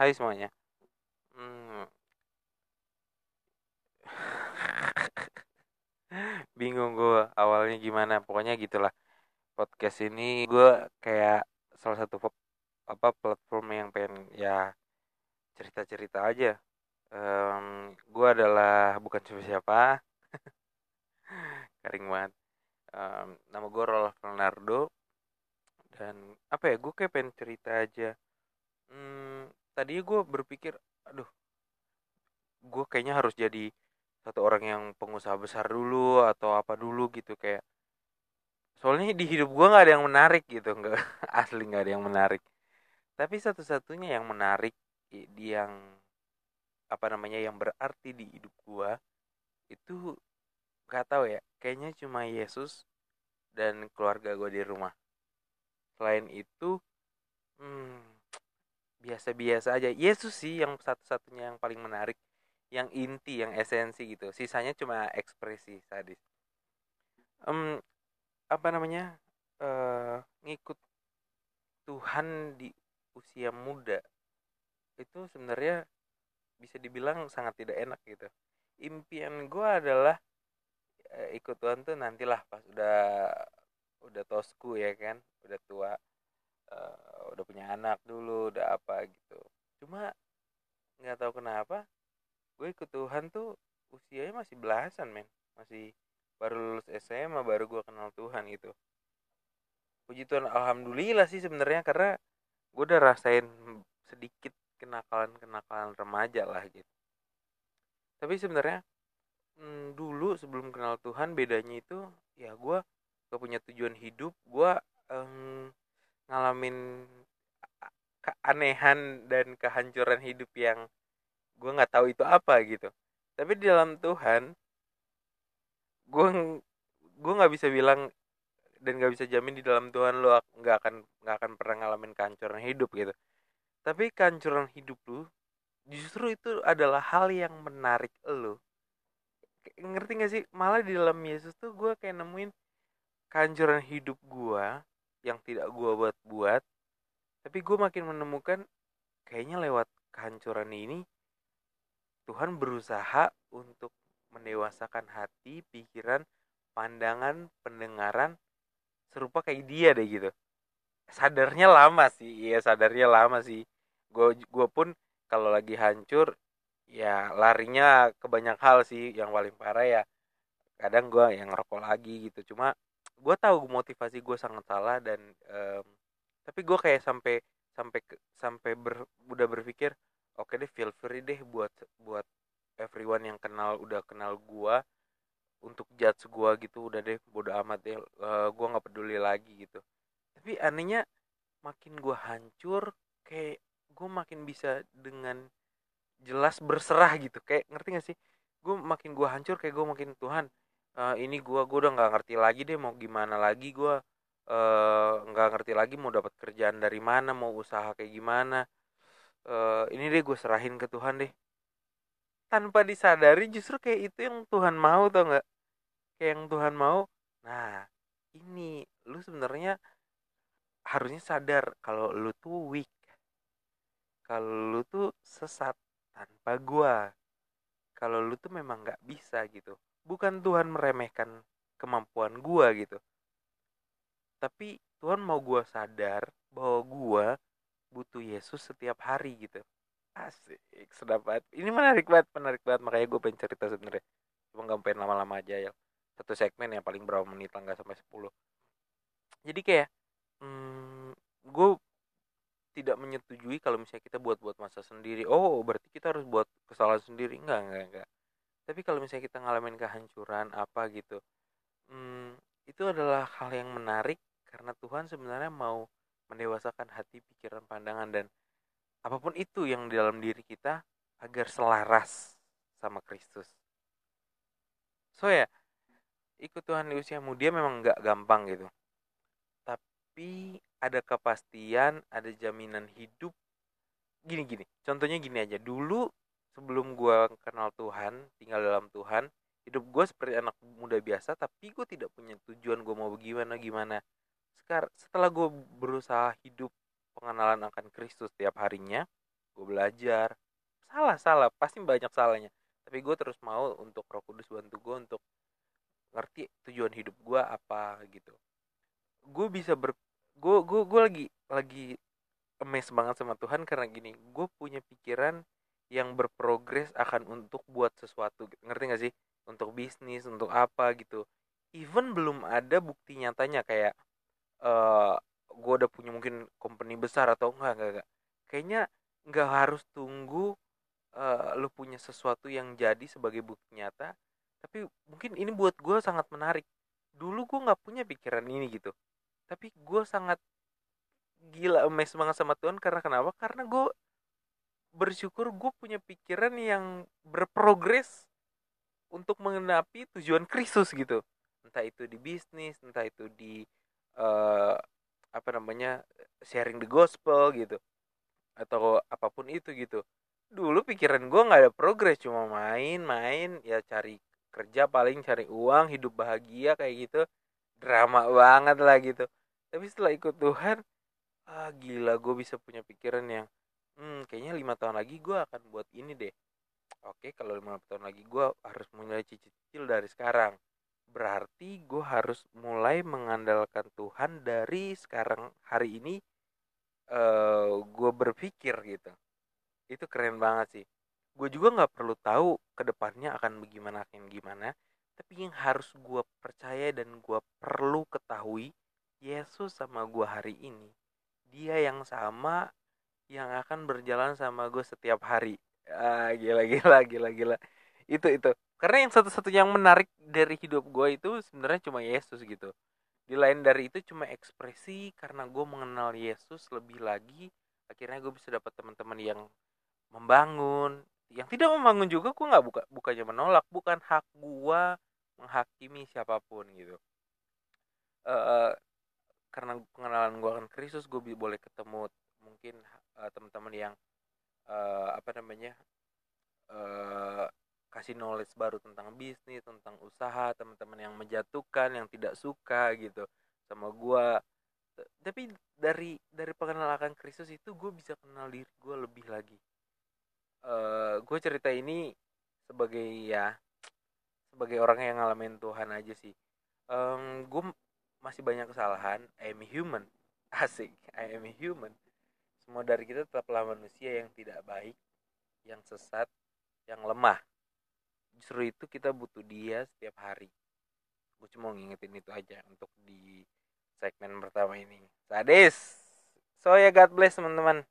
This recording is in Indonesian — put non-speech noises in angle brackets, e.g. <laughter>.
Hai semuanya. Hmm. <laughs> Bingung gue awalnya gimana. Pokoknya gitulah. Podcast ini gue kayak salah satu apa platform yang pengen ya cerita-cerita aja. Um, gue adalah bukan siapa-siapa. <laughs> Garing banget. Um, nama gue Rolf Leonardo. Dan apa ya, gue kayak pengen cerita aja. Hmm, tadi gue berpikir aduh gue kayaknya harus jadi satu orang yang pengusaha besar dulu atau apa dulu gitu kayak soalnya di hidup gue nggak ada yang menarik gitu nggak <laughs> asli nggak ada yang menarik. Tapi satu-satunya yang menarik di yang apa namanya yang berarti di hidup gue itu nggak tahu ya kayaknya cuma Yesus dan keluarga gue di rumah. Selain itu hmm, biasa-biasa aja. Yesus sih yang satu-satunya yang paling menarik yang inti yang esensi gitu. Sisanya cuma ekspresi sadis. Um, apa namanya? Uh, ngikut Tuhan di usia muda itu sebenarnya bisa dibilang sangat tidak enak gitu. Impian gue adalah uh, ikut Tuhan tuh nantilah pas udah udah tosku ya kan udah tua. Uh, udah punya anak dulu udah apa gitu. Cuma nggak tahu kenapa gue ikut Tuhan tuh usianya masih belasan men. Masih baru lulus SMA baru gue kenal Tuhan gitu. Puji Tuhan alhamdulillah sih sebenarnya karena gue udah rasain sedikit kenakalan kenakalan remaja lah gitu. Tapi sebenarnya hmm, dulu sebelum kenal Tuhan bedanya itu ya gue gak punya tujuan hidup. Gue ngalamin keanehan dan kehancuran hidup yang gue nggak tahu itu apa gitu. Tapi di dalam Tuhan gue gue nggak bisa bilang dan nggak bisa jamin di dalam Tuhan lo nggak akan nggak akan pernah ngalamin kehancuran hidup gitu. Tapi kehancuran hidup lu justru itu adalah hal yang menarik lo ngerti gak sih? Malah di dalam Yesus tuh gue kayak nemuin kehancuran hidup gue yang tidak gue buat-buat tapi gue makin menemukan kayaknya lewat kehancuran ini Tuhan berusaha untuk mendewasakan hati, pikiran, pandangan, pendengaran serupa kayak dia deh gitu. Sadarnya lama sih, iya sadarnya lama sih. Gue gue pun kalau lagi hancur ya larinya ke banyak hal sih. Yang paling parah ya kadang gue yang ngerokok lagi gitu. Cuma gue tahu motivasi gue sangat salah dan um, tapi gue kayak sampai sampai sampai ber, udah berpikir oke okay deh feel free deh buat buat everyone yang kenal udah kenal gue untuk judge gue gitu udah deh bodo amat deh uh, gue nggak peduli lagi gitu. Tapi anehnya makin gue hancur kayak gue makin bisa dengan jelas berserah gitu. Kayak ngerti gak sih? Gue makin gue hancur kayak gue makin Tuhan uh, ini gue gue udah nggak ngerti lagi deh mau gimana lagi gue uh, nggak ngerti lagi mau dapat kerjaan dari mana mau usaha kayak gimana. Uh, ini deh gue serahin ke Tuhan deh. Tanpa disadari justru kayak itu yang Tuhan mau tau nggak? Kayak yang Tuhan mau. Nah ini lu sebenarnya harusnya sadar kalau lu tuh weak. Kalau lu tuh sesat tanpa gua. Kalau lu tuh memang nggak bisa gitu bukan Tuhan meremehkan kemampuan gua gitu. Tapi Tuhan mau gua sadar bahwa gua butuh Yesus setiap hari gitu. Asik sedap banget. Ini menarik banget menarik banget. Makanya gue pengen cerita sebenarnya. Cuma gak pengen lama-lama aja ya. Satu segmen yang paling berapa menit lah nggak sampai 10 jadi kayak hmm, gue tidak menyetujui kalau misalnya kita buat-buat masa sendiri. Oh berarti kita harus buat kesalahan sendiri? Enggak enggak enggak tapi kalau misalnya kita ngalamin kehancuran apa gitu hmm, itu adalah hal yang menarik karena Tuhan sebenarnya mau mendewasakan hati pikiran pandangan dan apa pun itu yang di dalam diri kita agar selaras sama Kristus. So ya ikut Tuhan di usia muda memang nggak gampang gitu. Tapi ada kepastian ada jaminan hidup. Gini gini contohnya gini aja. Dulu sebelum gue kenal Tuhan tinggal dalam Tuhan hidup gue seperti anak muda biasa tapi gue tidak punya tujuan gue mau gimana gimana. Sekarang setelah gue berusaha hidup pengenalan akan Kristus tiap harinya gue belajar. Salah salah pasti banyak salahnya. Tapi gue terus mau untuk Roh Kudus bantu gue untuk ngerti tujuan hidup gue apa gitu. Gue bisa ber gue gue gue lagi lagi emes banget sama Tuhan karena gini gue punya pikiran yang berprogres akan untuk buat sesuatu ngerti gak sih? Untuk bisnis untuk apa gitu. Even belum ada bukti nyatanya kayak uh, eh, gue udah punya mungkin company besar atau enggak enggak, enggak. kayaknya nggak harus tunggu uh, lu punya sesuatu yang jadi sebagai bukti nyata tapi mungkin ini buat gue sangat menarik. Dulu gue nggak punya pikiran ini gitu tapi gue sangat gila emes banget sama Tuhan. Karena kenapa? Karena gue bersyukur gue punya pikiran yang berprogres untuk mengenapi tujuan Kristus gitu. Entah itu di bisnis entah itu di uh, apa namanya sharing the gospel gitu atau apa pun itu gitu. Dulu pikiran gue nggak ada progres cuma main-main ya cari kerja paling cari uang hidup bahagia kayak gitu. Drama banget lah gitu. Tapi setelah ikut Tuhan ah gila gue bisa punya pikiran yang hmm kayaknya lima tahun lagi gue akan buat ini deh. Oke kalau lima tahun lagi gue harus mulai cicil-cicil dari sekarang. Berarti gue harus mulai mengandalkan Tuhan dari sekarang hari ini uh, gue berpikir gitu. Itu keren banget sih. Gue juga nggak perlu tahu ke depannya akan bagaimana akan gimana. Tapi yang harus gue percaya dan gue perlu ketahui Yesus sama gue hari ini. Dia yang sama yang akan berjalan sama gue setiap hari. Ah gila gila gila gila. Itu itu. Karena yang satu-satu yang menarik dari hidup gue itu sebenarnya cuma Yesus gitu. Di lain dari itu cuma ekspresi karena gue mengenal Yesus lebih lagi akhirnya gue bisa dapat teman-teman yang membangun. Yang tidak membangun juga gue nggak buka bukannya menolak. Bukan hak gue menghakimi siapa pun gitu. Uh, karena pengenalan gue akan Kristus gue boleh ketemu mungkin uh, teman-teman yang uh, apa namanya uh, kasih knowledge baru tentang bisnis tentang usaha teman-teman yang menjatuhkan yang tidak suka gitu sama gue tapi dari dari pengenalan Kristus itu gue bisa kenal diri gue lebih lagi. Uh, gue cerita ini sebagai ya sebagai orang yang ngalamin Tuhan aja sih. Um, gue masih banyak kesalahan. I am human. <laughs> Asik. I am human semua dari kita tetaplah manusia yang tidak baik yang sesat yang lemah. Justru itu kita butuh dia setiap hari. Gue cuma ngingetin itu aja untuk di segmen pertama ini. Sadis! So ya God bless teman-teman